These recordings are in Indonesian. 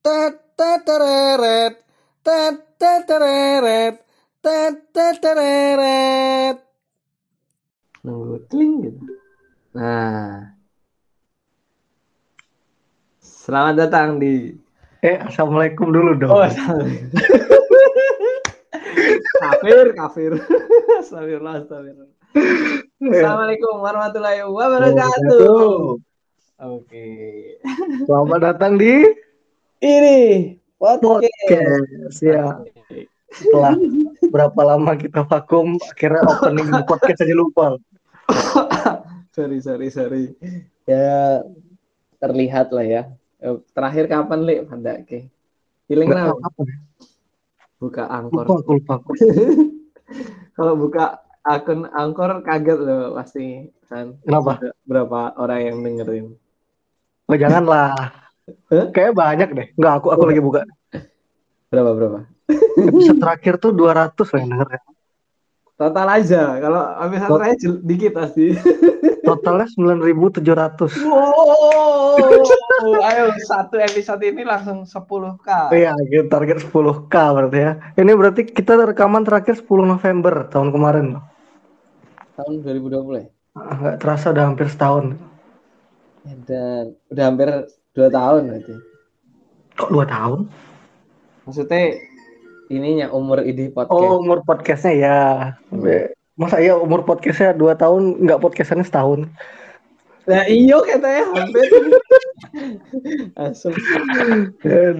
Teteteret. Nunggu kling gitu. Nah. Selamat datang di Eh, assalamualaikum dulu dong. Oh, kafir, kafir. Astagfirullah, astagfirullah. Assalamualaikum warahmatullahi wabarakatuh. Oke. Selamat datang di Ini podcast. podcast. Ya, setelah berapa lama kita vakum, akhirnya opening podcast aja lupa. sorry, sorry, sorry. Ya terlihat lah ya. Eh, Terakhir kapan, Li? Pada ke. Feeling apa ya. Buka Lupa, angkor. aku lupa. aku. Kalau buka akun angkor kaget loh pasti kan. Kenapa? Berapa orang yang dengerin. Oh, janganlah. Kayaknya banyak deh. Enggak, aku aku lagi buka. Berapa berapa? Episode terakhir tuh 200 lah yang denger ya. Total aja. Kalau habis Tot- terakhir dikit pasti. Totalnya 9.700. Wow. Ayo satu episode ini langsung 10k. Iya, target 10k berarti ya. Ini berarti kita rekaman terakhir 10 November tahun kemarin. Tahun 2020 ya? Ah, Nggak terasa udah hampir setahun. Dan udah hampir 2 tahun berarti. Kok 2 tahun? Maksudnya ininya umur ini podcast. Oh, umur podcastnya ya. Masa iya umur podcastnya 2 tahun, nggak podcastannya setahun? Nah, iyo katanya hampir.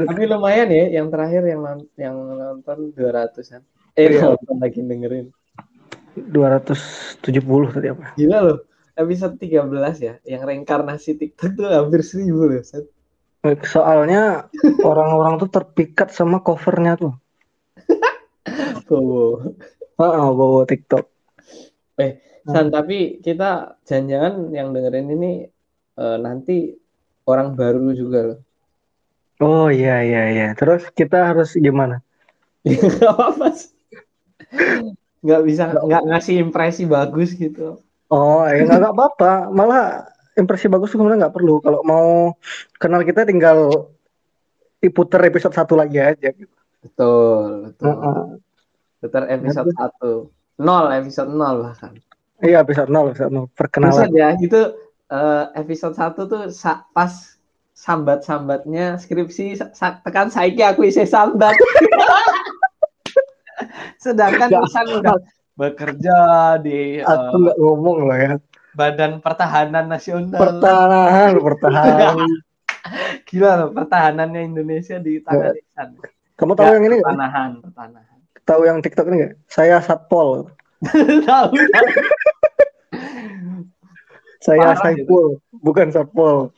Tapi lumayan ya yang terakhir yang yang nonton 200-an. Eh, Iya. nonton lagi dengerin. 270 tadi apa? Gila loh. Episode 13 ya, yang reinkarnasi TikTok tuh hampir 1000 loh. Set. Soalnya orang-orang tuh terpikat sama covernya tuh. Bowo. Heeh, bawa TikTok. Eh, San, tapi kita jangan-jangan yang dengerin ini eh, nanti orang baru juga loh. Oh iya iya iya. Terus kita harus gimana? Gak apa-apa. Nggak bisa, nggak ngasih impresi bagus gitu. Oh, ya nggak apa-apa. Malah impresi bagus sebenarnya nggak perlu. Kalau mau kenal kita tinggal diputer episode satu lagi aja. gitu. Betul, betul. Heeh. Putar episode 1. Nol, episode 0 bahkan. Iya episode 0, episode 0. Bisa Perkenalan. ya, itu eh, episode 1 tuh sa- pas sambat-sambatnya skripsi sa- tekan saiki aku isi sambat. Sedangkan Nggak. Isan udah bekerja di eh, Aku nggak ngomong loh ya. Badan Pertahanan Nasional. Pertahanan, pertahanan. Gila loh, pertahanannya Indonesia di tangan. Kamu tahu Ya, yang ini nggak? Pertanahan, pertanahan. Tahu yang TikTok ini nggak? Saya Satpol. Tahu. Saya Parah Saiful, bukan Satpol.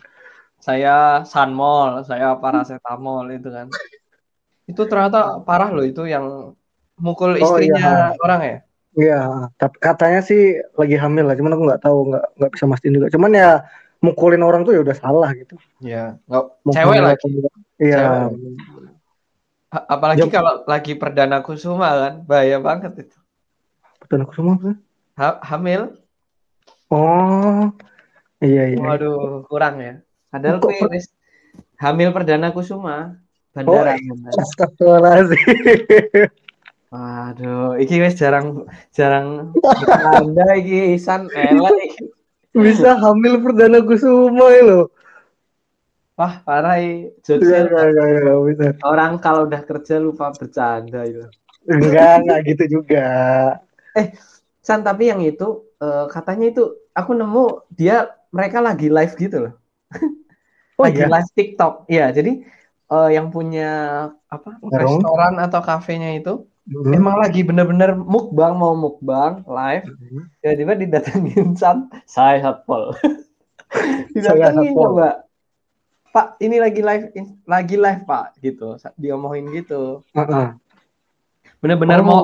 saya Sanmol, saya paracetamol itu kan. Itu ternyata parah loh itu yang mukul Oh, istrinya orang ya. Iya, tapi katanya sih lagi hamil lah. Cuman aku nggak tahu, nggak nggak bisa mastiin juga. Cuman ya mukulin orang tuh ya udah salah gitu. Iya, nggak Mukulin cewek lagi. Iya. Apalagi Ya. kalau lagi perdana kusuma kan, bahaya banget itu. Aku semua. Bro. Ha- hamil, Oh, iya iya. waduh kurang ya. Padahal Kok gue per- wis hamil perdana kusuma Oh, bandara. Astagfirullahaladzim. Waduh, iki wis jarang jarang anda iki Isan elek iki. Bisa hamil perdana kusuma ya lo. Wah, parah iki. Iya, Jokesnya iya, iya, orang kalau udah kerja lupa bercanda itu. Enggak, enggak gitu juga. San, tapi yang itu eh, katanya itu aku nemu dia mereka lagi live gitu loh. Oh lagi iya. live TikTok. Iya, jadi eh, yang punya apa Warung. restoran atau kafenya itu Hmm. emang lagi bener-bener mukbang mau mukbang live. Tiba-tiba didatengin San, saya Satpol. didatengin coba. Pak, ini lagi live in- lagi live, Pak, gitu. Diomongin gitu. Heeh. Bener-bener Oh. mau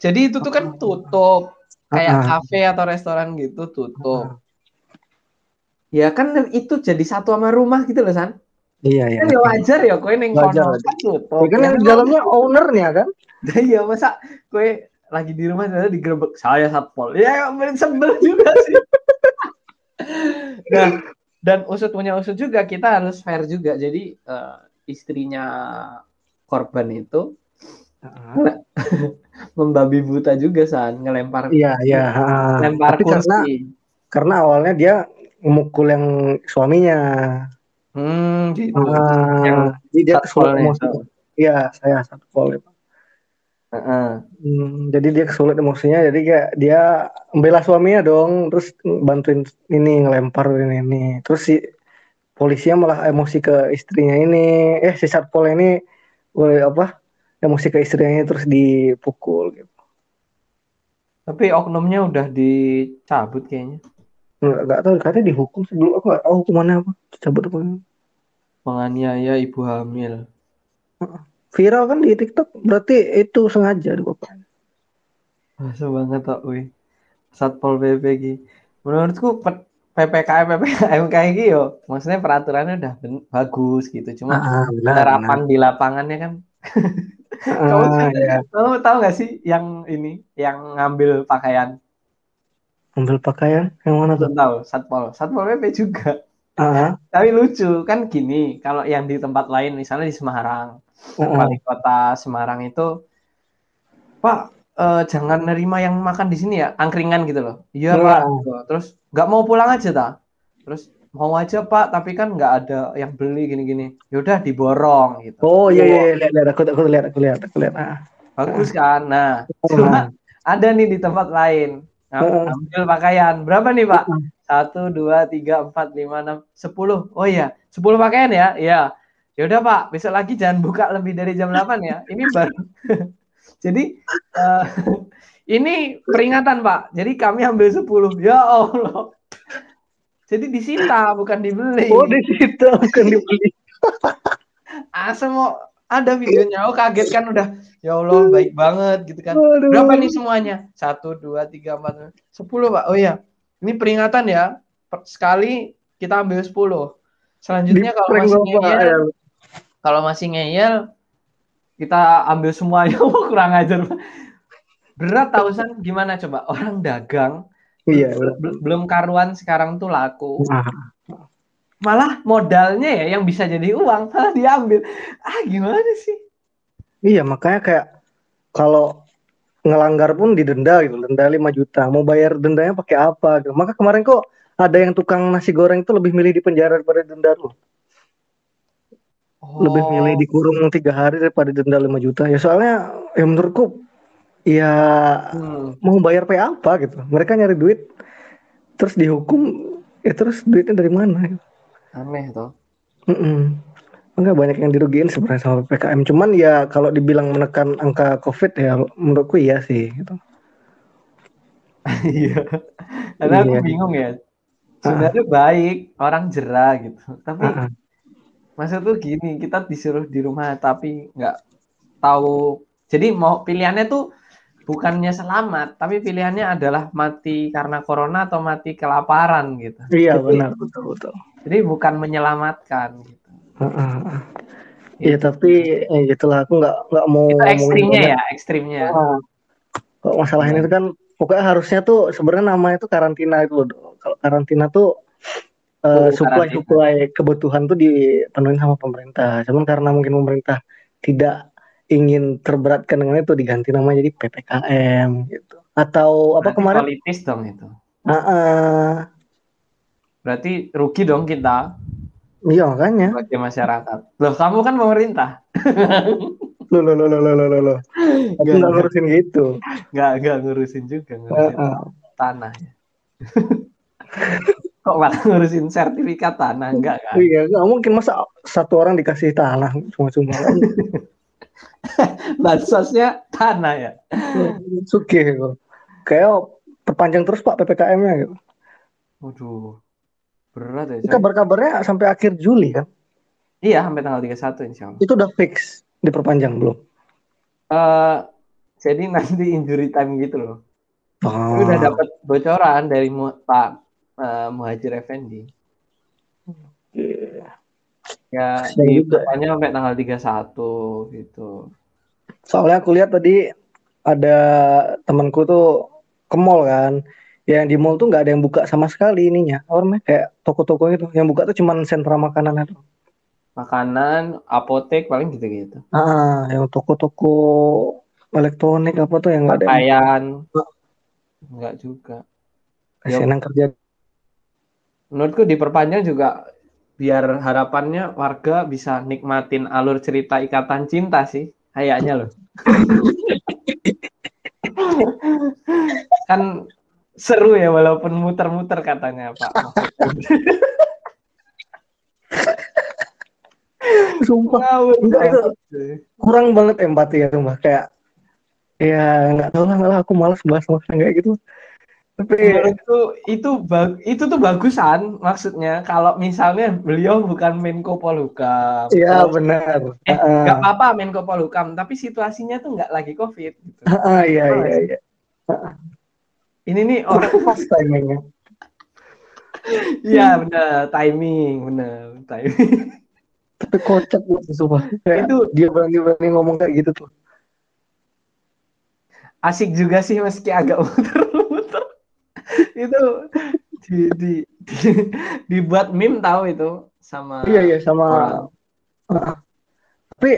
jadi itu tuh kan tutup kayak ah. kafe atau restoran gitu tutup. Ya kan itu jadi satu sama rumah gitu loh San. Iya, iya. Kan ya wajar ya kowe ning Wajar, kono kan tutup. Ya kan yang di dalamnya ownernya kan? Iya masa kowe lagi di rumah ternyata digerebek saya satpol. Ya bener sebel juga sih. nah, dan usut punya usut juga kita harus fair juga. Jadi eh, istrinya korban itu Heeh. membabi buta juga san ngelempar Iya, iya. heeh. lempar Tapi karena kursi. karena awalnya dia memukul yang suaminya. Hmm, gitu. Ah, Yang jadi dia itu. Iya, saya satpol itu. Heeh. Hmm, jadi dia kesulit emosinya, jadi kayak dia membela suaminya dong, terus bantuin ini ngelempar ini ini. Terus si polisinya malah emosi ke istrinya ini, eh si satpol ini boleh apa? Emosi ke istrinya ini terus dipukul gitu. Tapi oknumnya udah dicabut kayaknya. Nggak, nggak tahu katanya dihukum sebelum aku nggak tahu hukumannya apa. Cabut apa. Penganiaya ibu hamil. Viral kan di TikTok, berarti itu sengaja di bapak. Masa banget tok wih. Satpol PP ki. Menurutku PPKM PPKM kayak gitu yo. Maksudnya peraturannya udah bagus gitu. Cuma Ah, benar, penerapan di lapangannya kan. Kamu, Ah, ya. kamu tahu nggak sih yang ini yang ngambil pakaian? Ambil pakaian yang mana tuh? Tahu, Satpol. Satpol PP juga. Ah, Tapi lucu kan gini, kalau yang di tempat lain misalnya di Semarang, ah. wali kota Semarang itu, Pak eh, jangan nerima yang makan di sini ya, angkringan gitu loh. Iya Iya. Pak. Gitu. Terus nggak mau pulang aja ta? Terus mau aja Pak, tapi kan nggak ada yang beli gini-gini. Yaudah diborong gitu. Oh iya iya, iya. lihat lihat aku aku lihat aku lihat aku lihat. Ah. Bagus kan? Nah, Ah. cuma ada nih di tempat lain. Heeh. Ambil pakaian. Berapa nih Pak? Satu, dua, tiga, empat, lima, enam, sepuluh. Oh iya, sepuluh pakaian ya? Iya. Ya udah Pak, besok lagi jangan buka lebih dari jam 8 ya. Ini baru. Jadi eh, ini peringatan Pak. Jadi kami ambil 10. Ya Allah. Jadi disita bukan dibeli. Oh di situ bukan dibeli. Ah, semua ada videonya. Oh kaget kan udah. Ya Allah baik banget gitu kan. Berapa nih semuanya? Satu, dua, tiga, empat, sepuluh pak. Oh iya, ini peringatan ya. Sekali kita ambil sepuluh. Selanjutnya kalau masih ngeyel. Kalau masih ngeyel, kita ambil semuanya. Kurang ajar. Berat tausan gimana coba? Orang dagang Iya. bel- bel- belum karuan sekarang tuh laku. Nah, Malah modalnya ya yang bisa jadi uang malah diambil. Ah gimana sih? iya makanya kayak kalau ngelanggar pun didenda gitu, denda 5 juta. Mau bayar dendanya pakai apa gitu. Maka kemarin kok ada yang tukang nasi goreng itu lebih milih di penjara daripada denda loh. Lebih Oh. milih dikurung tiga hari daripada denda 5 juta. Ya soalnya ya menurutku ya Hmm. mau bayar pay apa gitu. Mereka nyari duit terus dihukum ya terus duitnya dari mana? Aneh tuh. Mm-mm. Enggak banyak yang dirugiin sebenarnya sama PPKM. Cuman ya kalau dibilang menekan angka COVID ya menurutku iya sih. Gitu. Iya. Karena aku Iya. bingung ya. Sebenarnya baik orang jerah gitu. Tapi Ah, ah. Maksud tuh gini, kita disuruh di rumah tapi nggak tahu. Jadi mau pilihannya tuh bukannya selamat, tapi pilihannya adalah mati karena corona atau mati kelaparan gitu. Iya Jadi- benar betul betul. Jadi bukan menyelamatkan gitu. Ah, ah, ah. Iya tapi eh, gitulah aku nggak nggak mau Itu ekstrimnya ya, ekstrimnya. Ah. Kalau masalah ini tuh kan pokoknya harusnya tuh sebenarnya namanya tuh karantina itu loh. Kalau karantina tuh Supply karantina. supply kebutuhan tuh dipenuhi sama pemerintah. Cuman karena mungkin pemerintah tidak ingin terberatkan dengan itu diganti namanya jadi PPKM gitu. Atau apa Berarti kemarin? politis dong itu. Ah, ah. Berarti rugi dong kita iya makanya. sebagai masyarakat. Loh, kamu kan pemerintah. Loh loh loh loh loh loh loh. Aku Nggak, nggak ngurusin gitu. Nggak, nggak ngurusin juga, ngurusin ah. tanah ya. Kok malah ngurusin sertifikat tanah? Enggak kan? Iya, nggak mungkin masa satu orang dikasih tanah cuma-cuma. Bansosnya tanah ya. Suki gitu. Kayak perpanjang terus Pak PPKM-nya gitu. Waduh. Berat ya. Kabar-kabarnya sampai akhir Juli kan. Iya, sampai tanggal 31 insya Allah. Itu udah fix diperpanjang belum? Eh, jadi nanti injury time gitu loh. Ah. Tapi udah dapat bocoran dari Pak eh, Muhajir Effendi. Iya. Ya, di juga. depannya sampai tanggal 31 gitu. Soalnya aku lihat tadi ada temanku tuh ke mall kan. Ya, yang di mall tuh nggak ada yang buka sama sekali ininya. Apa namanya? Kayak toko-toko itu. Yang buka tuh cuman sentra makanan itu. makanan, apotek paling gitu-gitu. Ah, yang toko-toko elektronik apa tuh yang nggak ada. Pakaian. Enggak juga. Kasihan yang kerja. Menurutku diperpanjang juga biar harapannya warga bisa nikmatin alur cerita ikatan cinta sih. Kayaknya loh. kan seru ya walaupun muter-muter katanya Pak. Sumpah. Ngawur Enggak, itu kurang banget empati ya rumah kayak ya nggak tahu lah aku malas bahas masalah kayak gitu tapi Menurutku itu ba- itu tuh bagusan maksudnya kalau misalnya beliau bukan Menko Polhukam. ya Terus- benar Eh, nggak apa-apa Menko Polhukam, tapi situasinya tuh nggak lagi COVID. Gitu. ah, iya iya iya Ini nih orang, udah pas timingnya iya benar, timing, benar, timing. tapi kocak sumpah kayak Itu- dia berani berani ngomong kayak gitu tuh Asik juga sih meski agak muter-muter. Itu di, di, di- dibuat meme tahu itu sama iya iya sama orang. Tapi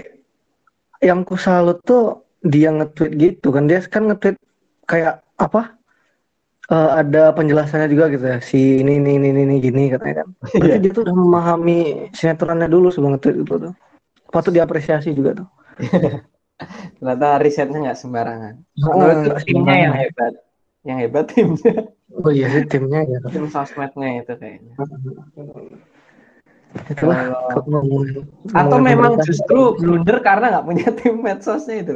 yang ku salut tuh dia nge-tweet gitu kan dia kan nge-tweet kayak apa Eh, ada penjelasannya juga gitu ya si ini ini ini ini gini katanya kan Berarti Iya. dia tuh udah memahami sinetronnya dulu sebelum nge-tweet itu tuh patut diapresiasi juga tuh Ternyata risetnya nggak sembarangan. Nggak timnya yang hebat. Yang hebat timnya. Oh iya sih timnya ya. Tim sosmednya itu kayaknya. itulah Kalau- kalau ngomongin Atau ngomongin memang justru blunder karena nggak punya tim medsosnya itu.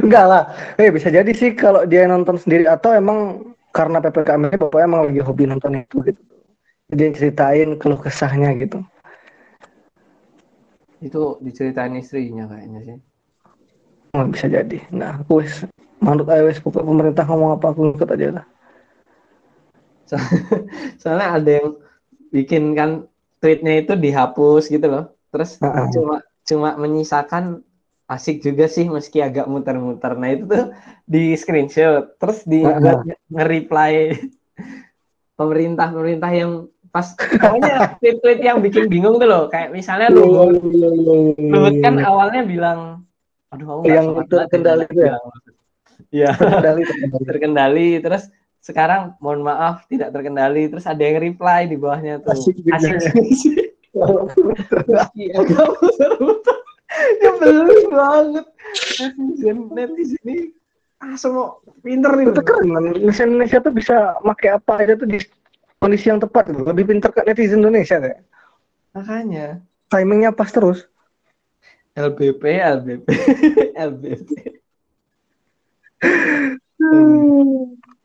enggak lah. Eh bisa jadi sih kalau dia nonton sendiri. Atau emang karena ppkm ini bapaknya emang lagi hobi nonton itu gitu. Dia ceritain keluh kesahnya gitu. Itu diceritain istrinya kayaknya sih. Oh, bisa jadi. Nah aku wis pokoknya pemerintah ngomong apa aku ikut aja lah So- Soalnya ada yang bikin kan tweetnya itu dihapus gitu loh. Terus Heeh. cuma cuma menyisakan asik juga sih meski agak muter-muter. Nah itu tuh di screenshot, terus di Heeh. buat nge-reply pemerintah-pemerintah yang pas pokoknya tweet-tweet yang bikin bingung tuh loh. Kayak misalnya Luhut, Luhut kan awalnya bilang, aduh aku Yang itu ya? bilang. Iya. terkendali terkendali. Terkendali. Terus sekarang mohon maaf tidak terkendali. Terus ada yang reply di bawahnya tuh. Asik asik. Ya. Nyebelin banget. Netizen netizen ini ah semua pinter nih. Itu keren kan netizen Indonesia tuh bisa make apa aja tuh di kondisi yang tepat gitu. lebih pintar kan netizen Indonesia deh makanya. Timingnya pas terus. LBP LBP LBP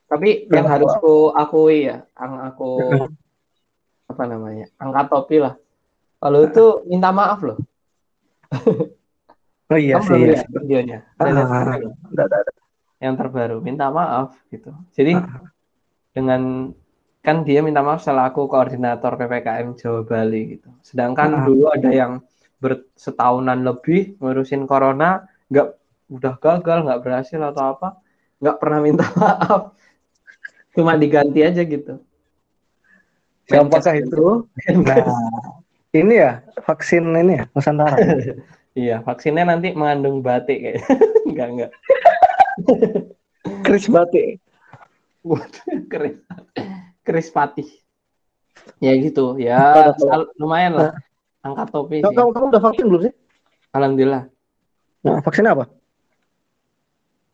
tapi yang harus aku akui ya yang aku apa namanya angkat topi lah kalau itu minta maaf loh oh iya Kamu sih iya. videonya Ah, udah, udah. yang terbaru minta maaf gitu jadi Ah. dengan kan dia minta maaf selaku koordinator ppkm Jawa Bali gitu sedangkan Ah. dulu ada yang bersetahunan lebih ngurusin corona nggak udah gagal nggak berhasil atau apa nggak pernah minta maaf cuma diganti aja gitu Siapakah itu? Nah, ini ya vaksin ini ya Nusantara. iya vaksinnya nanti mengandung batik kayak enggak enggak Kris batik. Keris keris patih ya gitu ya lumayan lah angkat topi sih kamu, kamu udah vaksin belum sih? alhamdulillah Nah, vaksin apa?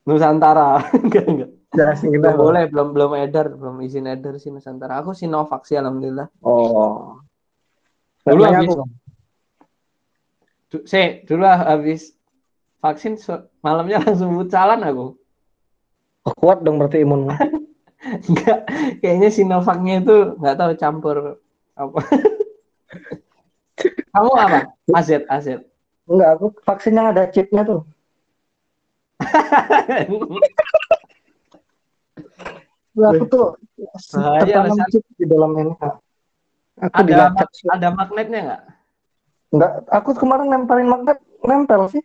Nusantara enggak enggak Jelasin belum kita. boleh belum belum edar belum izin edar sih Nusantara aku Sinovac sih alhamdulillah Oh. Dulu habis- aku. Du- se dulu habis vaksin so- malamnya langsung bucalan aku Oh, kuat dong berarti imunmu. enggak kayaknya Sinovacnya itu nggak tahu campur apa kamu apa AZ AZ Enggak, aku vaksin yang ada chipnya tuh. Nah, aku tuh tertanam di dalam ini. Kak. Aku ada dilacak. sih. ada magnetnya nggak Enggak, aku kemarin nempelin magnet, nempel sih.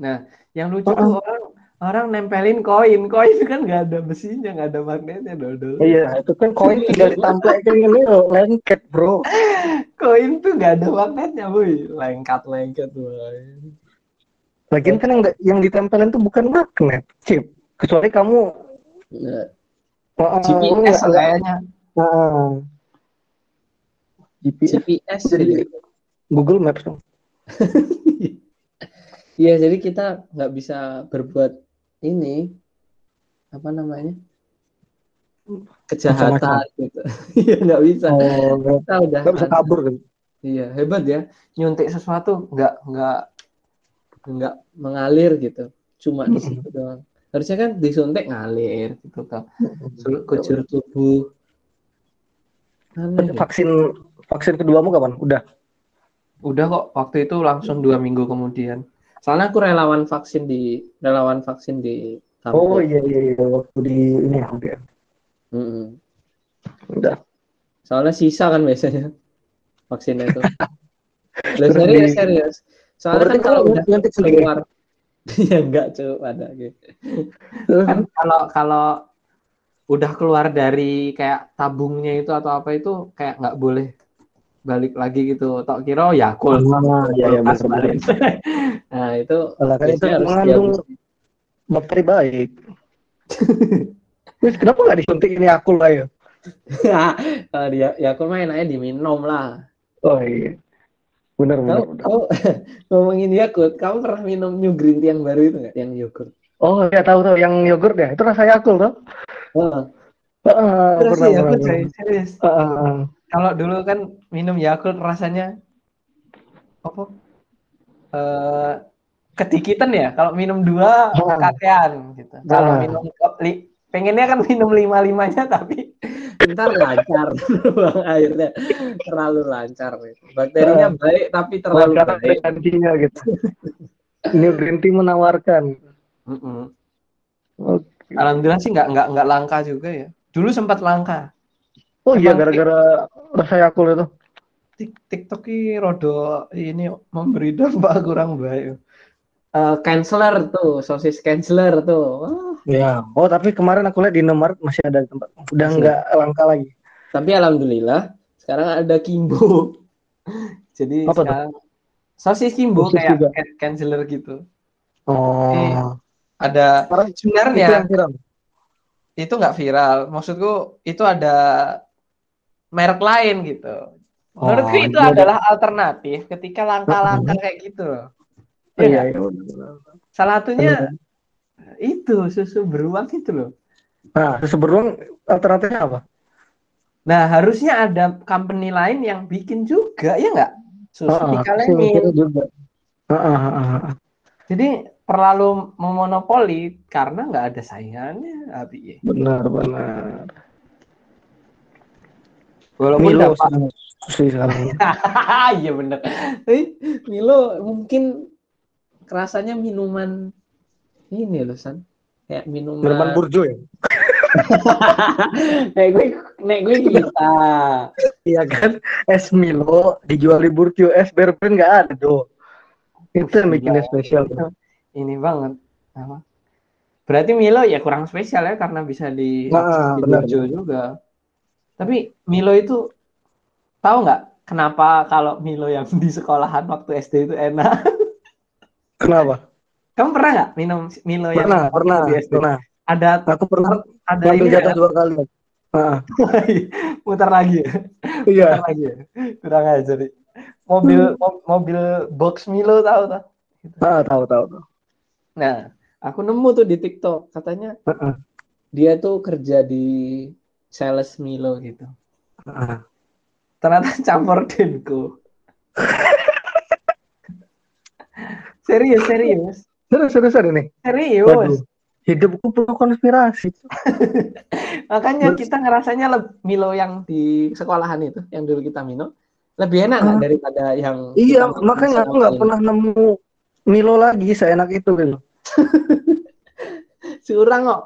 Nah, yang lucu Heeh. tuh orang orang nempelin koin koin kan nggak ada besinya nggak ada magnetnya dodol Iya, itu kan koin tinggal ditampilkan ini loh, lengket bro. koin tuh nggak ada magnetnya boy lengkat lengket boy Lagian kan yang yang ditempelin tuh bukan magnet, chip. Kecuali kamu Nah, uh, GPS kayaknya uh, GPS GPS jadi gitu. Google Maps dong. Iya, jadi kita nggak bisa berbuat ini apa namanya kejahatan Macam-macam. gitu. Iya nggak bisa. Oh, Kita udah nggak bisa kabur kan? Iya hebat ya. nyuntik sesuatu nggak nggak Nggak mengalir gitu. Cuma di situ doang. Harusnya kan disuntik ngalir gitu kan. Seluruh kujur tubuh. Aneh. Vaksin vaksin keduamu kapan? Udah. udah kok waktu itu langsung dua minggu kemudian Soalnya aku relawan vaksin di relawan vaksin di Oh kampus. iya iya iya waktu di ini ya. Mm-mm. Udah. Soalnya sisa kan biasanya vaksinnya itu. Terus serius, serius. Soalnya Berarti kan kalau udah nyuntik sendiri. keluar, ya enggak cuy ada gitu. kan kalau kalau udah keluar dari kayak tabungnya itu atau apa itu kayak nggak boleh balik lagi gitu tok kira Yakult Ah, iya iya Kulkas benar. balik. Nah, itu Lah kan itu harus mengandung bakteri baik. Terus kenapa nggak disuntik ini aku lah ya? Ah, dia ya aku main aja diminum lah. Oh iya. Benar benar. Kamu, ngomongin Yakult, kamu pernah minum new green tea yang baru itu nggak? Yang yogurt? Oh ya tahu tahu yang yogurt ya. Itu rasa Yakult tuh. Oh, Terus pernah. Yakult, pernah. serius kalau dulu kan minum Yakult rasanya apa eh kedikitan ya kalau minum dua Ah. kakean gitu kalau minum li- pengennya kan minum lima limanya tapi ntar lancar buang airnya terlalu lancar. Bakterinya baik tapi terlalu baik. gantinya gitu. New Green Tea menawarkan. mm-mm. Oke. alhamdulillah sih nggak nggak nggak langka juga ya dulu sempat langka Oh iya gara-gara rasa Yakult itu. Tik- TikTok ini rodo ini memberi dampak kurang baik Eh, canceler tuh, sosis canceler tuh. Wah, Ya. Oh tapi kemarin aku lihat di Indomaret masih ada di tempat. Udah nggak langka lagi. tapi alhamdulillah sekarang ada Kimbo. jadi Apa tuh? sekarang sosis kimbo Sosis kayak juga. can- canceler gitu Oh. Iya. ada Sekarang itu sebenarnya yang viral. itu nggak viral maksudku itu ada merek lain gitu menurutku Oh, itu iya. adalah alternatif ketika langka-langka kayak gitu loh Oh, Iya iya, iya. salah satunya itu susu beruang itu loh Nah, susu beruang alternatifnya apa? nah harusnya ada company lain yang bikin juga ya nggak susu dikalemin susu juga. Ah, ah, ah, ah. jadi terlalu memonopoli karena nggak ada saingannya abi Benar, benar. walaupun Milo dapat sekarang susu sekarang. iya bener Eh, Milo mungkin rasanya minuman ini loh San. Kayak minuman, Minuman burjo ya? nek gue nek gue kita. Iya kan? Es Milo dijual di burjo, es berbrand nggak ada do. Itu yang bikinnya spesial. ini banget apa berarti Milo ya kurang spesial ya karena bisa di, Nah, di benar. Burjo juga tapi Milo itu tahu nggak kenapa kalau Milo yang di sekolahan waktu SD itu enak Kenapa? Kamu pernah nggak minum Milo yang Pernah, waktu pernah, SD pernah. ada Aku pernah ada ini jatah ya? dua kali. Ah, muter lagi ya? iya. muter lagi ya? kurang aja nih mobil mo- mobil box Milo tahu tak Ah, tahu, tahu, tahu. Nah, aku nemu tuh di TikTok katanya Heeh. dia tuh kerja di sales Milo gitu. Ah. ternyata campur denko serius serius Serius, serius ada nih. serius Waduh. Hidupku penuh konspirasi. makanya Terus- kita ngerasanya leb- Milo yang di sekolahan itu yang dulu kita minum lebih enak Ah. daripada yang Iya, makanya aku nggak pernah nemu Milo lagi seenak itu gitu. curang kok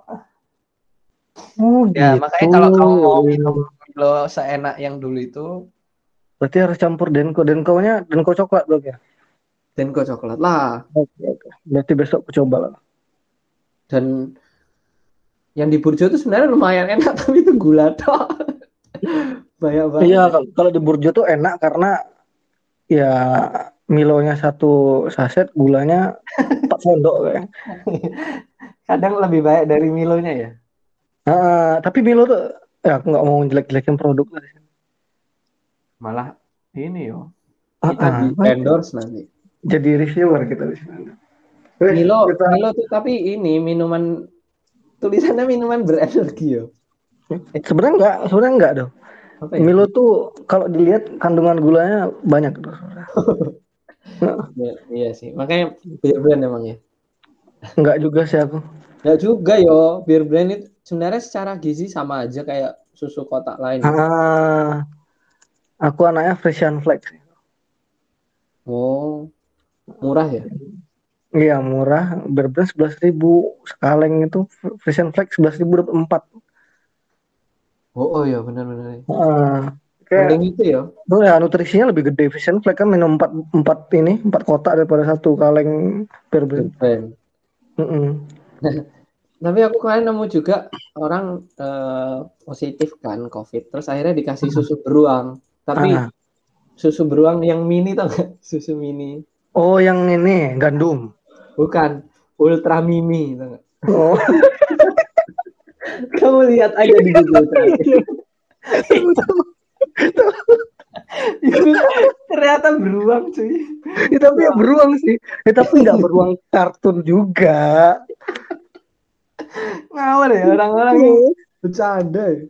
Oh, ya gitu. makanya kalau kamu mau minum Milo seenak yang dulu itu Berarti harus campur denko. Denko-nya denko coklat dong ya. Denko coklat lah. Oke, oke. Berarti besok aku coba lah. dan yang di Burjo itu sebenarnya lumayan enak tapi itu gula tok banyak banget Iya, kalau- di Burjo tuh enak karena ya Milonya satu saset, gulanya 4 sendok kayak. kadang lebih baik dari Milonya ya Ah, tapi Milo tuh ya aku nggak mau jelek-jelekin produk lah. malah ini yo kita di ah, endorse nanti jadi reviewer kita di sini. Eh, Milo kita- Milo tuh tapi ini minuman tulisannya minuman berenergi yo sebenarnya enggak, sebenarnya enggak dong. apa ya? Milo tuh kalau dilihat kandungan gulanya banyak tuh. Ya, iya sih makanya beer brand emang ya Enggak juga sih aku. Nggak juga yo beer brand itu sebenarnya secara gizi sama aja kayak susu kotak lain Ah, aku anaknya Frisian Flex. oh murah ya Iya murah, berbrand sebelas ribu sekaleng itu Frisian Flex sebelas ribu dapat empat. oh, oh ya benar-benar Ah, kayak mending itu ya tuh ya nutrisinya lebih gede Frisian Flex kan minum empat empat ini empat kotak daripada satu kaleng berbrand. brand Mm-mm. Tapi aku kemarin nemu juga orang eh, positif kan COVID, terus akhirnya dikasih susu beruang. Tapi Ah. susu beruang yang mini tau gak? Susu mini. Oh yang ini gandum. Bukan, ultra gak? Oh. Kamu lihat aja di Google. itu ternyata beruang cuy Ya, tapi ya beruang sih. Ya, tapi nggak beruang kartun juga. ngawur ya orang-orang Iya. yang Bercanda. ya.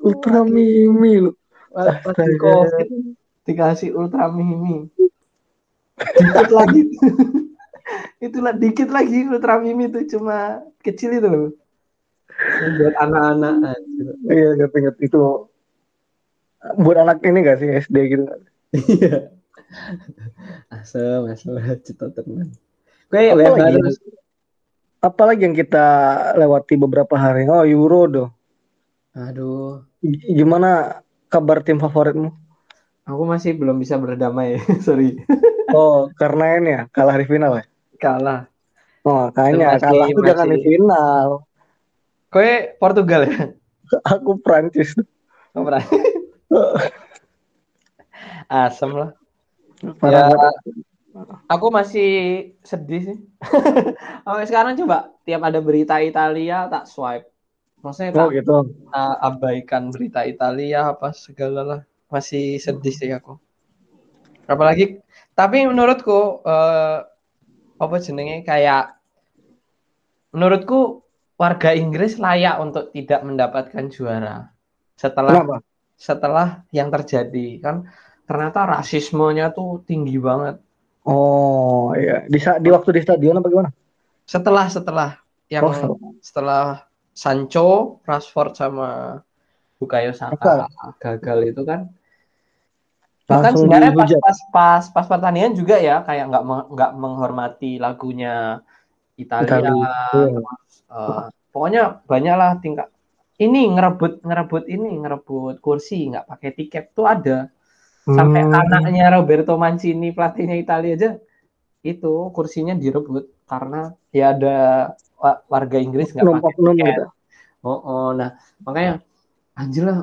Ultra Mimi lu. Pas COVID. dikasih ultra mimi dikit lagi itulah dikit lagi ultra mimi itu cuma kecil itu loh Buat anak-anak. Iya, ngerti ngerti itu. Buat anak ini gak sih SD gitu? Iya. Asem, asem, cita tenang. Kayak Apa WFH lagi? terus. Apalagi yang kita lewati beberapa hari? Oh, Euro doh. Aduh, Gimana kabar tim favoritmu? aku masih belum bisa berdamai sorry Oh, karena ini ya kalah di final ya. kalah Oh, makanya Masih- kalah tuh jangan di final. kowe Portugal ya Aku Prancis. Oh, pernah. asem lah Parah Ya. aku masih sedih sih sampai sekarang coba tiap ada berita Italia tak swipe maksudnya Oh tak gitu. uh, abaikan berita Italia apa segala lah masih sedih sih aku apalagi tapi menurutku eh, apa jenenge kayak menurutku warga Inggris layak untuk tidak mendapatkan juara setelah Kenapa? setelah yang terjadi kan ternyata rasismenya tuh tinggi banget Oh iya. Di di waktu di stadion apa gimana? setelah setelah yang Oh, setelah Sancho, Rashford sama Bukayo Saka gagal itu kan bahkan Langsung sebenarnya pas, pas pas pas pertandingan juga ya kayak nggak nggak menghormati lagunya Italia Italia, eh, pokoknya banyak lah tingkat ini ngerebut ngerebut ini ngerebut kursi nggak pakai tiket tuh ada sampai Hmm. anaknya Roberto Mancini pelatihnya Italia aja itu kursinya direbut karena ya ada wa- warga Inggris nggak pakai tiket. gitu. Oh, oh, nah makanya anjir lah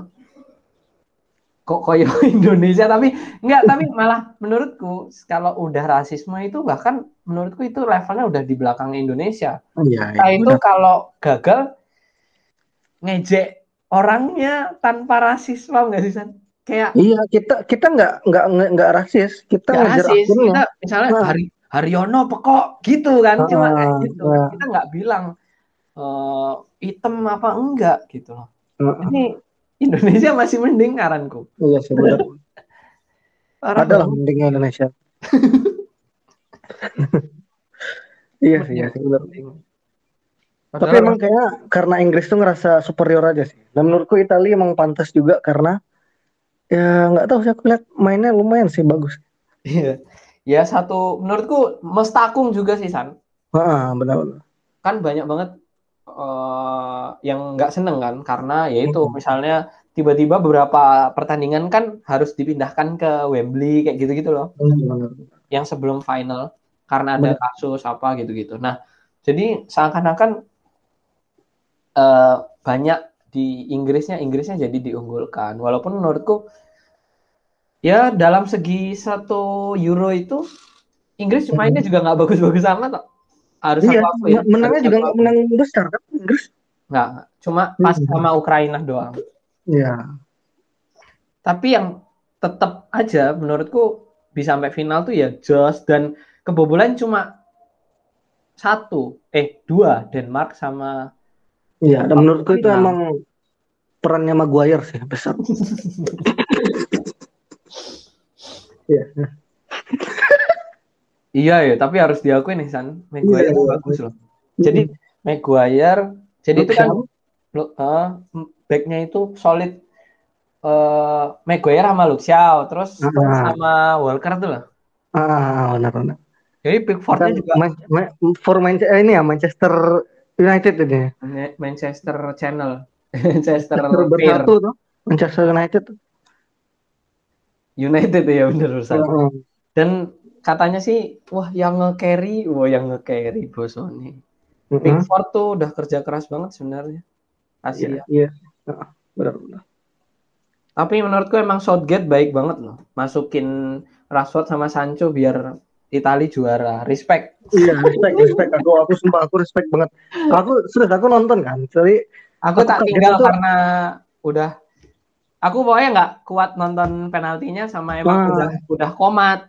kok koyo Indonesia tapi enggak tapi malah menurutku kalau udah rasisme itu bahkan menurutku itu levelnya udah di belakang Indonesia. Iya, Nah iya. itu kalau gagal ngejek orangnya tanpa rasis paham nggak sih San? Kayak Iya, kita kita nggak nggak nggak rasis. Kita nggak ngejar rasis akunnya. kita misalnya Nah. Hari Haryono pekok gitu kan cuma kayak Ah, gitu ah. kita nggak bilang eh hitam apa enggak gitu loh. Heeh. Ini Indonesia masih mending ngaranku. Iya sih benar. Parah Ada lah mendingnya Indonesia. iya sih, iya sih benar. Tapi Padahal- emang kayaknya karena Inggris tuh ngerasa superior aja sih. Dan menurutku Italia emang pantas juga karena ya nggak tahu sih aku lihat mainnya lumayan sih bagus. Iya. Ya satu menurutku mestakung juga sih San. Heeh, benar-benar. Kan banyak banget eh, yang nggak seneng kan karena yaitu Hmm. misalnya tiba-tiba beberapa pertandingan kan harus dipindahkan ke Wembley kayak gitu-gitu loh. Benar. Yang sebelum final karena ada kasus apa gitu-gitu. Nah, jadi seakan-akan eh, banyak di Inggrisnya Inggrisnya jadi diunggulkan walaupun menurutku ya dalam segi satu Euro itu Inggris mainnya juga nggak bagus-bagus amat kok. Harus Iya, aku akuin. menangnya juga nggak menang besar kan Inggris. nggak cuma pas Hmm. sama Ukraina doang Iya. tapi yang tetap aja menurutku bisa sampai final tuh ya Jos dan kebobolan cuma satu eh dua Denmark sama Iya, dan menurutku itu emang perannya Maguire sih besar. Iya. Iya ya tapi harus diakui nih San Maguire Iya. bagus loh jadi Maguire jadi itu kan Luke lo eh, backnya itu solid eh Maguire sama Luke Shaw terus Ah. sama Walker tuh lah Ah, benar benar. jadi Pickfordnya juga Man- Man- for Manchester eh, ini ya Manchester United ini. ya. Ma- Manchester Channel Manchester Manchester Pier bersatu tuh. Manchester United. United ya bener San. Heeh. Dan katanya sih, wah yang nge-carry, wah yang nge-carry Bosoni. Heeh. Pickford tuh udah kerja keras banget sebenarnya. Iya, Asia. iya. Heeh, Benar benar. Tapi menurutku emang Southgate baik banget loh. Masukin Rashford sama Sancho biar Itali juara. Respect. Iya, respect, respect. Aku aku sumpah aku respect banget. Aku sudah aku nonton kan. Jadi Aku Aku tak tinggal itu- karena udah aku pokoknya nggak kuat nonton penaltinya sama emang Ah. udah udah komat.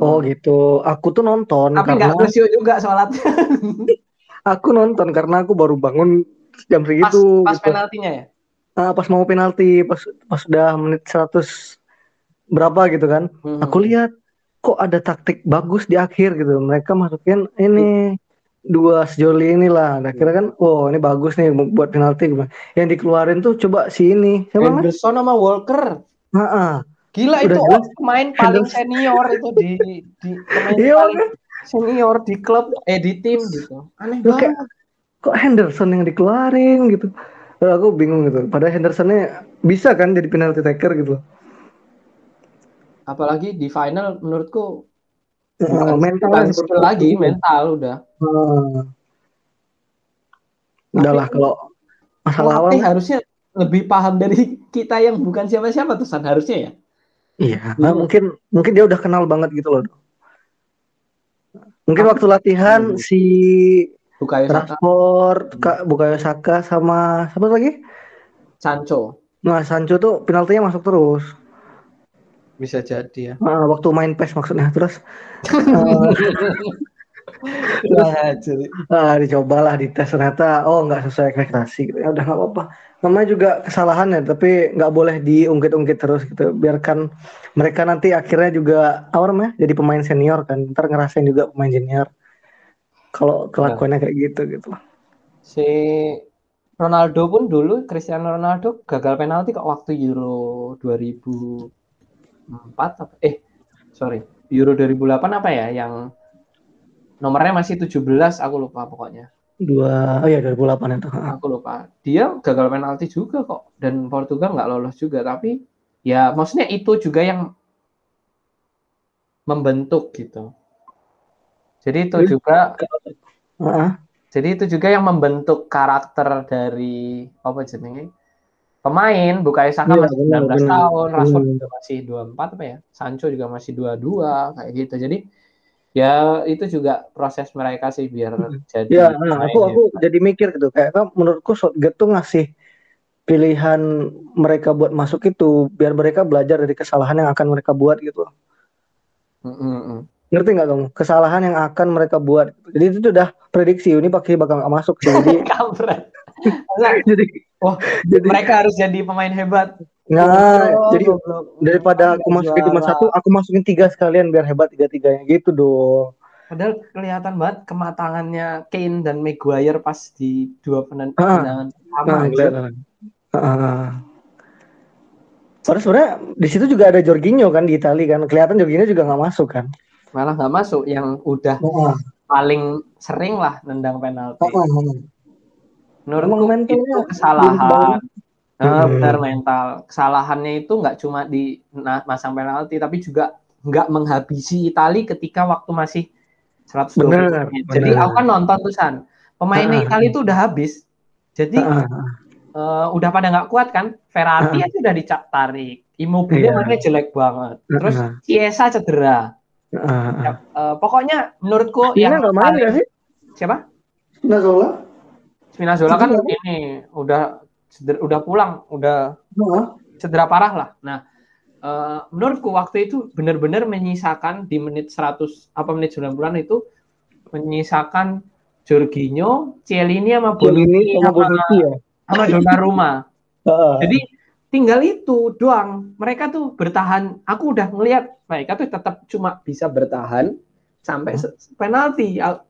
Oh gitu. Aku tuh nonton Tapi karena nggak juga sholatnya aku nonton karena aku baru bangun jam pas, segitu pas gitu. penaltinya ya. Ah, pas mau penalti, pas pas udah menit 100 berapa gitu kan. Hmm. Aku lihat kok ada taktik bagus di akhir gitu. Mereka masukin ini dua sejoli inilah. Nah, kira kan, oh ini bagus nih buat penalti. Yang dikeluarin tuh coba si ini. Siapa mas? Henderson sama Walker. Ah, Gila Udah itu jelas. pemain paling senior itu di di pemain Iya, paling senior di klub eh di tim gitu. Aneh kayak- banget. kok Henderson yang dikeluarin gitu. Eh, aku bingung gitu. Padahal Hendersonnya bisa kan jadi penalti taker gitu. Apalagi di final menurutku bukan seperti skill lagi, itu. mental udah. Ah. Udahlah kalau masalah awal Pelatih harusnya lebih paham dari kita yang bukan siapa-siapa tuh San harusnya ya. Iya, nah, mungkin mungkin dia udah kenal banget gitu loh. Mungkin waktu latihan Hmm. si Bukayo Saka, Rashford, Kak Bukayo Saka sama siapa lagi? Sancho Nah, Sancho tuh penaltinya masuk terus. bisa jadi ya. Nah, waktu main PES maksudnya terus Nah, jadi ah, dicobalah dites ternyata oh nggak sesuai ekspektasi gitu. Ya udah nggak apa-apa. Namanya juga kesalahan ya, tapi nggak boleh diungkit-ungkit terus gitu. Biarkan mereka nanti akhirnya juga apa namanya jadi pemain senior kan. Ntar ngerasain juga pemain junior. Kalau kelakuannya kayak gitu gitu. si Ronaldo pun dulu Cristiano Ronaldo gagal penalti kok waktu Euro 2004 apa eh sorry Euro 2008 apa ya yang nomornya masih 17 aku lupa pokoknya Dua oh iya 2008 itu. Aku lupa dia gagal penalti juga kok dan Portugal nggak lolos juga tapi ya maksudnya itu juga yang membentuk gitu jadi itu Jadi- juga Jadi itu juga yang membentuk karakter dari apa jenenge pemain. Bukayo Saka Iya, masih benar, 19 benar. tahun, Rashford Hmm. juga masih 24 apa ya? Sancho juga masih 22 kayak gitu. Jadi ya itu juga proses mereka sih biar jadi Ya, nah, aku aku hebat. jadi mikir gitu kayak menurutku Southgate tuh ngasih pilihan mereka buat masuk itu biar mereka belajar dari kesalahan yang akan mereka buat gitu. Mm, mm. Ngerti nggak kamu? Kesalahan yang akan mereka buat. Jadi itu udah prediksi ini pasti bakal nggak masuk. Jadi jadi Wah, jadi mereka harus jadi pemain hebat. Nah, Oh, jadi goblok. daripada aku masukin cuma satu, aku masukin tiga sekalian biar hebat tiga tiganya gitu dong. Padahal kelihatan banget kematangannya Kane dan Maguire pas di dua penen- Ah. tendangan pertama. Nah, gitu. kelihatan. Ah. Padahal sebenarnya di situ juga ada Jorginho kan di Italia kan. Kelihatan Jorginho juga nggak masuk kan. Malah nggak masuk yang udah Heeh. paling sering lah nendang penalti. Menurutku Emang mentalnya itu belum kesalahan. Nah, benar mental. Kesalahannya itu nggak cuma di na- masang penalti, tapi juga nggak menghabisi Itali ketika waktu masih 120 Benar, menit. Jadi benar. aku kan nonton tuh San. Pemainnya Ah. Itali itu udah habis. Jadi Ah, eh, udah pada nggak kuat kan? Ferrari aja udah dicak tarik. Immobile Iya. mainnya jelek banget. Terus Ah. Chiesa cedera. ah, ah. Ya, eh, pokoknya menurutku Ini yang nggak main paling- nggak sih? siapa? Nazola? Spinazzola kan ini udah cedera- udah pulang, udah cedera parah lah. Nah, eh, menurutku waktu itu benar-benar menyisakan di menit 100 apa menit 90-an itu menyisakan Jorginho, Cielini sama Bonucci sama Bonucci ya. sama Donnarumma. Heeh. Jadi tinggal itu doang. Mereka tuh bertahan. Aku udah ngelihat mereka tuh tetap cuma bisa bertahan sampai penalti. Al-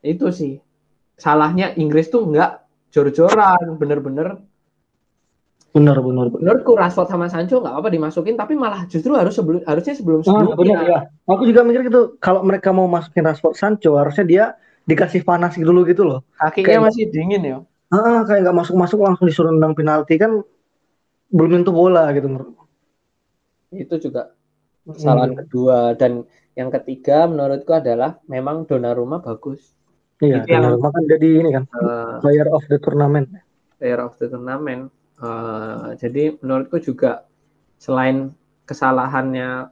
Itu sih salahnya Inggris tuh nggak jor-joran, bener-bener. Benar, benar, benar. Menurutku Rashford sama Sancho nggak apa dimasukin, tapi malah justru harus sebelum harusnya sebelum Ah, sebelumnya. benar ya. Aku juga mikir gitu. Kalau mereka mau masukin Rashford Sancho, harusnya dia dikasih panas dulu gitu loh. Kakinya Kayak- masih dingin ya. Ah, kayak nggak masuk-masuk langsung disuruh nendang penalti kan belum tentu bola gitu menurut. Itu juga kesalahan kedua dan yang ketiga menurutku adalah memang Donnarumma bagus. Iya, Itu yang- Donnarumma kan jadi ini kan Eh, player of the tournament. player of the tournament. Eh, jadi menurutku juga selain kesalahannya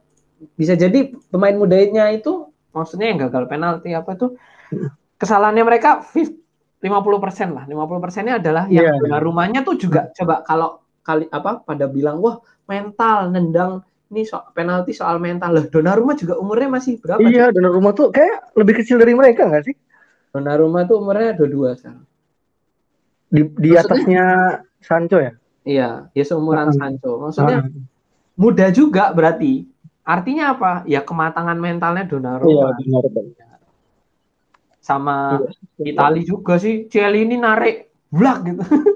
bisa jadi pemain mudanya itu maksudnya yang gagal penalti apa tuh kesalahannya mereka 50 persen lah 50 persennya adalah yang Iya. yeah. rumahnya tuh juga coba kalau kali apa pada bilang wah mental nendang ini so, penalti soal mental lah Donnarumma juga umurnya masih berapa Iya, Donnarumma tuh kayak lebih kecil dari mereka nggak sih? Donnarumma tuh umurnya 22 sekarang Di, di Maksudnya- atasnya Sancho ya. iya ya seumuran Ah. Sancho maksudnya Ah, muda juga berarti. Artinya apa? Ya kematangan mentalnya iya, Donnarumma benar. benar. sama Iya. Itali juga sih. Cieli ini narik blak gitu.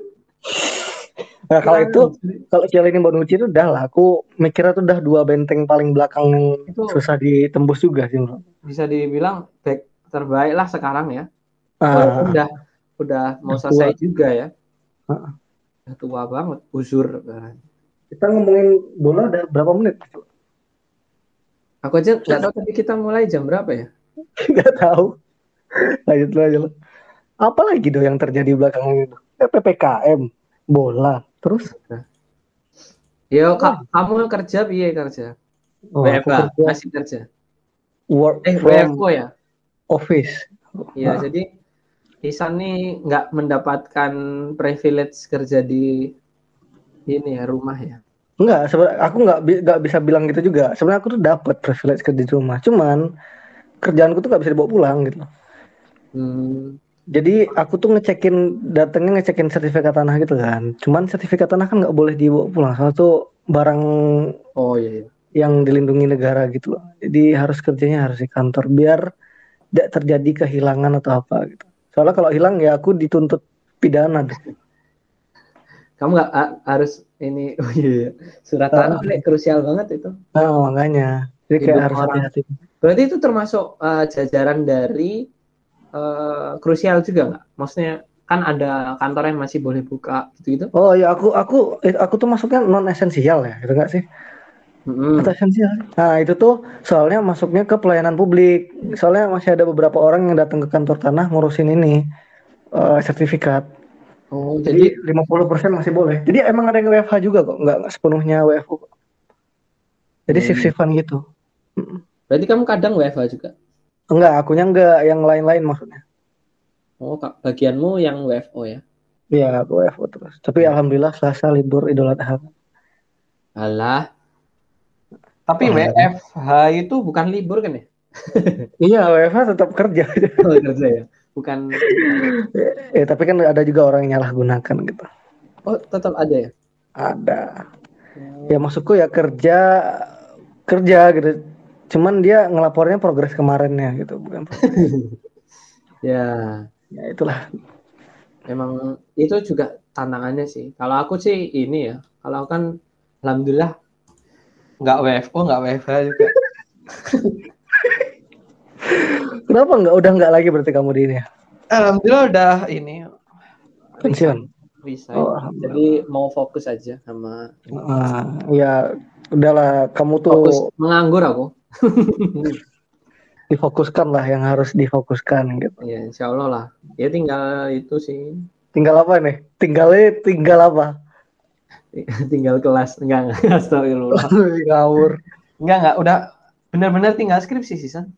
Nah, kalau itu kalau Chiellini Bonucci itu udah lah. Aku mikirnya tuh udah dua benteng paling belakang yang Itu- susah ditembus juga sih. menurut. bisa dibilang back terbaik lah sekarang ya. Walaupun udah udah mau selesai juga ya. Udah tua banget, uzur. kita ngomongin bola udah berapa menit? Aku aja nggak tahu tadi kita mulai jam berapa ya? Nggak tahu. Lanjut lu aja lu. Apa lagi do yang terjadi belakang itu? Eh, PPKM, bola, terus Yo, kak, kamu kerja piye kerja? oh, WFH, kerja masih kerja. work Eh, from WFO ya? Office. Iya, Ah. jadi Isan nih nggak mendapatkan privilege kerja di ini ya rumah ya. Enggak, sebenarnya aku nggak nggak bisa bilang gitu juga. Sebenarnya aku tuh dapat privilege kerja di rumah. Cuman kerjaanku tuh nggak bisa dibawa pulang gitu. Hmm, Jadi aku tuh ngecekin datangnya ngecekin sertifikat tanah gitu kan. Cuman sertifikat tanah kan nggak boleh dibawa pulang. Soalnya tuh barang oh iya, iya. yang dilindungi negara gitu loh. Jadi harus kerjanya harus di kantor biar tidak terjadi kehilangan atau apa gitu. Soalnya kalau hilang ya aku dituntut pidana deh. Kamu nggak harus ini, oh iya, iya. surat Ah. tanah Lek, krusial banget itu. Nah makanya. Jadi kayak Hidup harus hati-hati. Berarti itu termasuk eh, jajaran dari eh, krusial juga nggak? Maksudnya kan ada kantor yang masih boleh buka gitu-gitu. Oh ya aku aku aku tuh masuknya non esensial ya, gitu nggak sih? Hmm. Esensial? Nah itu tuh soalnya masuknya ke pelayanan publik. Soalnya masih ada beberapa orang yang datang ke kantor tanah ngurusin ini eh, sertifikat. Oh, jadi Jadi 50% masih boleh. Jadi emang ada yang WFH juga kok, nggak nggak sepenuhnya WFO. kok. Jadi Hmm. shift-shiftan gitu. berarti kamu kadang WFH juga. Enggak, akunya enggak yang lain-lain maksudnya. Oh, Kak, bagianmu yang WFO ya. Iya, aku WFO terus. Tapi alhamdulillah Selasa libur Idul Adha. Alah. Tapi Oh, iya. WFH itu bukan libur kan ya? Iya, WFH tetap kerja. Oh, kerja ya. Bukan ya, tapi kan ada juga orang yang nyalahgunakan gitu. Oh, tetap ada ya? Ada. Ya maksudku ya kerja kerja gitu. Cuman dia ngelapornya progres kemarinnya gitu, bukan. Ya, ya itulah. emang itu juga tantangannya sih. Kalau aku sih ini ya, kalau kan alhamdulillah nggak WFO, nggak WFH juga. Kenapa enggak udah enggak lagi berarti kamu di ini ya? Alhamdulillah udah ini Pensiun. bisa. Oh. Jadi mau fokus aja sama Ah, ya udahlah kamu tuh fokus menganggur aku. difokuskan lah yang harus difokuskan gitu. Ya, insya Allah lah. Ya tinggal itu sih tinggal apa nih? Tinggalnya tinggal apa? tinggal kelas enggak enggak astagfirullah Ngawur. Enggak enggak udah benar-benar tinggal skripsi sih San.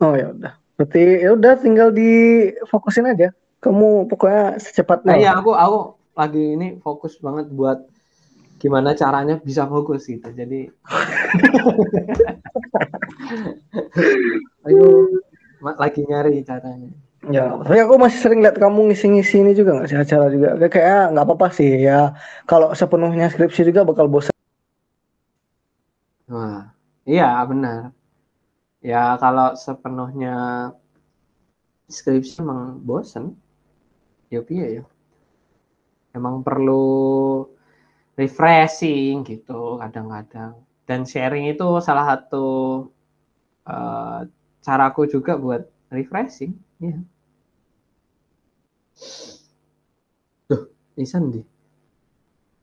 Oh ya udah. Berarti ya udah tinggal difokusin aja. Kamu pokoknya secepatnya. Nah, iya aku aku lagi ini fokus banget buat gimana caranya bisa fokus gitu. Jadi ayo lagi nyari caranya. Ya, tapi aku masih sering lihat kamu ngisi-ngisi ini juga nggak sih acara juga. Kayak kayak nggak apa-apa sih ya. Kalau sepenuhnya skripsi juga bakal bosan. Wah, iya benar. Ya kalau sepenuhnya skripsi emang bosen. Ya piye ya. Emang perlu refreshing gitu kadang-kadang. Dan sharing itu salah satu eh, caraku juga buat refreshing. Iya. Duh, Isan di.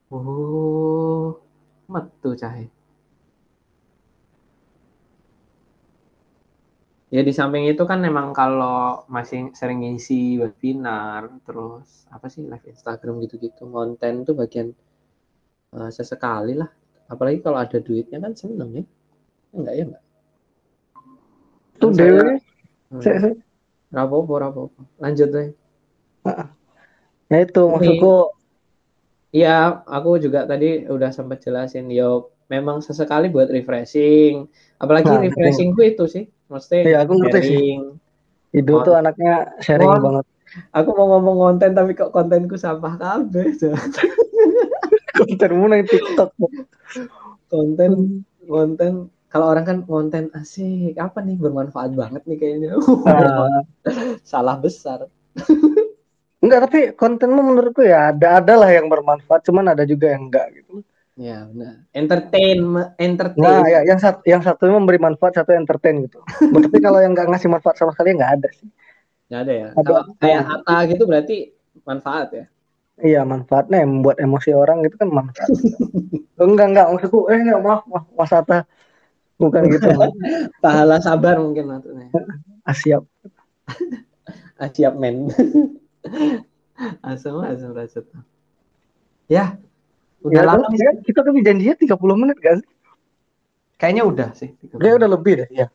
Oh, metu cahe. Ya di samping itu kan memang kalau masih sering ngisi webinar, terus apa sih live Instagram gitu-gitu, konten tuh bagian eh, sesekali lah. Apalagi kalau ada duitnya kan seneng ya. Enggak ya enggak? Tuh Kan saya- dewe. Saya- saya- rapopo, rapopo. Lanjut deh. Ya itu maksudku. Iya, aku juga tadi udah sempat jelasin, yo memang sesekali buat refreshing. Apalagi Nah, refreshingku itu sih, mesti Iya, aku ngerti sih. sharing. Ido tuh anaknya sharing Wah. banget. Aku mau ngomong konten tapi kok kontenku sampah kabeh. Kontenmu nang TikTok. konten konten kalau orang kan konten asik apa nih bermanfaat banget nih kayaknya Nah, salah besar enggak tapi kontenmu menurutku ya ada ada lah yang bermanfaat, cuman ada juga yang enggak gitu. ya benar entertain entertain Nah, ya, yang satu yang satu memberi manfaat, satu entertain gitu. Tapi kalau yang nggak ngasih manfaat sama sekali nggak ada sih. nggak ada ya Ada. kalau kayak Atta gitu berarti manfaat ya Iya manfaatnya yang membuat emosi orang itu kan manfaat. enggak enggak maksudku eh enggak maaf maaf Mas Atta bukan gitu pahala sabar mungkin maksudnya Ah, siap. ah, siap men asam asam rasa ya udah Ya, lama ya, kita tuh janjinya 30 menit kan? kayaknya udah sih Kayaknya udah lebih deh ya.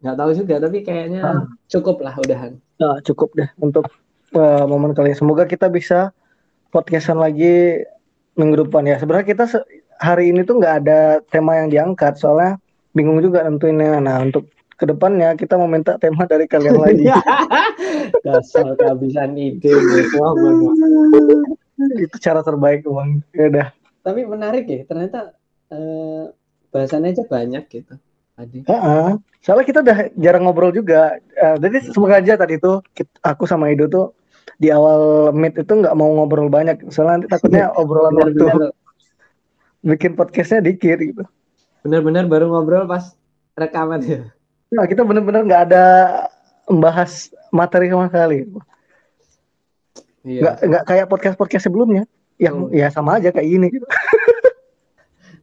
nggak tahu juga tapi kayaknya Ah. cukup lah udahan Nah, cukup deh untuk eh, momen kali ini. Semoga kita bisa podcastan lagi minggu depan ya. Sebenarnya kita se- hari ini tuh nggak ada tema yang diangkat soalnya bingung juga nentuinnya. Nah, untuk ke depannya kita mau minta tema dari kalian lagi. dasar kehabisan ide Itu cara terbaik bang. Ya udah. tapi menarik ya ternyata eh, bahasannya aja banyak gitu tadi Heeh. Soalnya kita udah jarang ngobrol juga. Eh, jadi semoga aja tadi tuh aku sama Ido tuh di awal meet itu nggak mau ngobrol banyak. Soalnya nanti takutnya obrolan waktu benar-benar bikin podcastnya dikit gitu. benar-benar baru ngobrol pas rekaman ya Nah, kita bener-bener nggak ada membahas materi sama sekali. iya Nggak nggak kayak podcast-podcast sebelumnya. Yang Hmm. ya sama aja kayak gini gitu.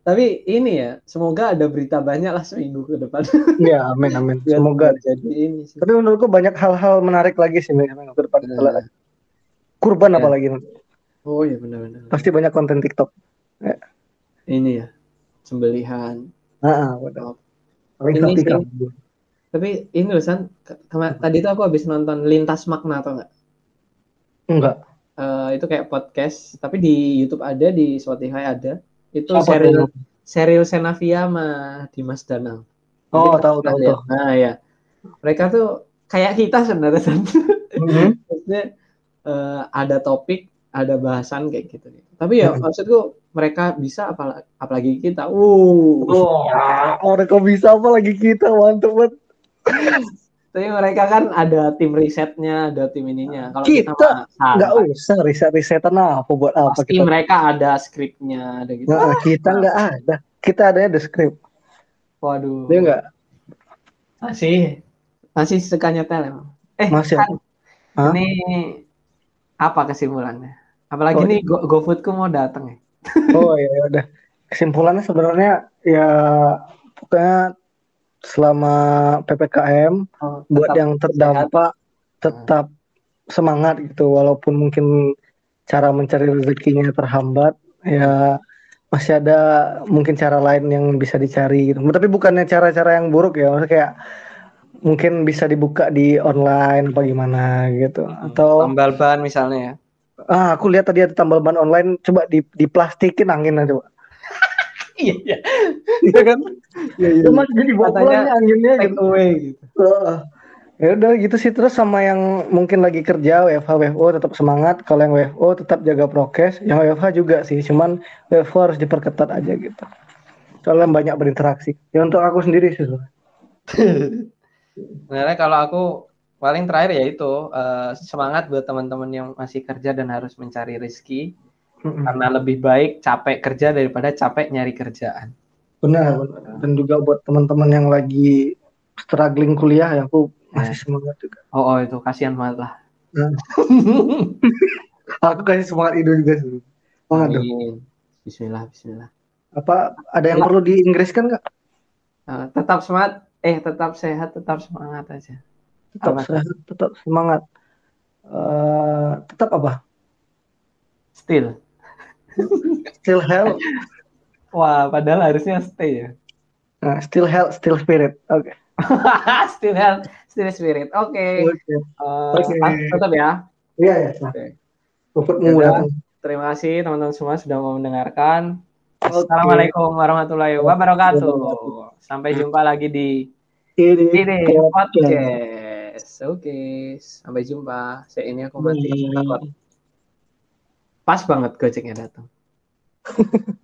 tapi ini ya semoga ada berita banyak lah seminggu ke depan Ya, amin amin. Semoga. jadi ini sih Tapi menurutku banyak hal-hal menarik lagi sih minggu ke depan. lihat. Kurban Ya. apalagi nanti. oh iya benar-benar Pasti banyak konten TikTok. ini ya sembelihan Ah, benar. Paling Ini sih. Tapi ini loh San ke- kema- tadi tuh aku habis nonton lintas makna atau enggak Enggak. Eh, itu kayak podcast tapi di YouTube ada di Spotify ada itu Apa serial tuh? serial Senavia sama Dimas Danang Oh, Mungkin tahu tahu tahu. Nah, ya. Mereka tuh kayak kita sebenarnya. Mhm. Maksudnya eh, ada topik, ada bahasan kayak gitu. Tapi ya Hmm. maksudku mereka bisa apalagi, apalagi kita. Uh. Oh, orang kok bisa apa lagi kita mantep banget. Tapi mereka kan ada tim risetnya, ada tim ininya. Kalau kita, Kita santai. usah riset-risetan apa buat apa Pasti kita. mereka ada skripnya, ada gitu. Nah, kita enggak ada. Kita adanya the script. Waduh. Dia enggak Masih masih suka nyetel emang. Eh, Masih. Hah? ini apa kesimpulannya? Apalagi Oh, nih Go GoFoodku mau datang ya. Oh ya ya udah. Kesimpulannya sebenarnya ya pokoknya selama PPKM Oh, buat yang terdampak tetap semangat gitu walaupun mungkin cara mencari rezekinya terhambat ya masih ada mungkin cara lain yang bisa dicari gitu. Tapi bukannya cara-cara yang buruk ya, maksudnya kayak mungkin bisa dibuka di online apa gimana gitu atau tambal ban misalnya ya. ah aku lihat tadi ada tambal ban online coba di diplastikin angin aja coba Iya, iya. iya kan Iya, iya. cuma jadi Katanya pulang anginnya Take gitu away gitu. Heeh. ya udah gitu sih terus sama yang mungkin lagi kerja WFH WFO tetap semangat kalau yang WFO tetap jaga prokes yang WFH juga sih cuman WFO harus diperketat aja gitu soalnya banyak berinteraksi ya untuk aku sendiri sih. Sebenarnya kalau aku paling terakhir ya itu eh, semangat buat teman-teman yang masih kerja dan harus mencari rezeki Mm-mm. karena lebih baik capek kerja daripada capek nyari kerjaan. benar benar dan juga buat teman-teman yang lagi struggling kuliah ya aku masih semangat juga Oh, oh itu kasihan banget lah. Nah. aku kasih semangat itu juga sih semangat dong. Bismillah, Bismillah. apa ada yang perlu di Inggris kan nggak Eh, tetap semangat, eh tetap sehat, tetap semangat aja. tetap Apa? sehat tetap semangat Eh, tetap apa Still. Still health Wah, padahal harusnya stay ya. nah, still health still spirit oke still health, still spirit. Oke. oke Eh, tetap ya. iya ya. Oke. Rumputmu Yaudah. datang. Terima kasih teman-teman semua sudah mau mendengarkan. Assalamualaikum warahmatullahi wabarakatuh. Sampai jumpa lagi di ini ini podcast. Oke, sampai jumpa. Saya ini aku mati. Pas banget gojeknya datang.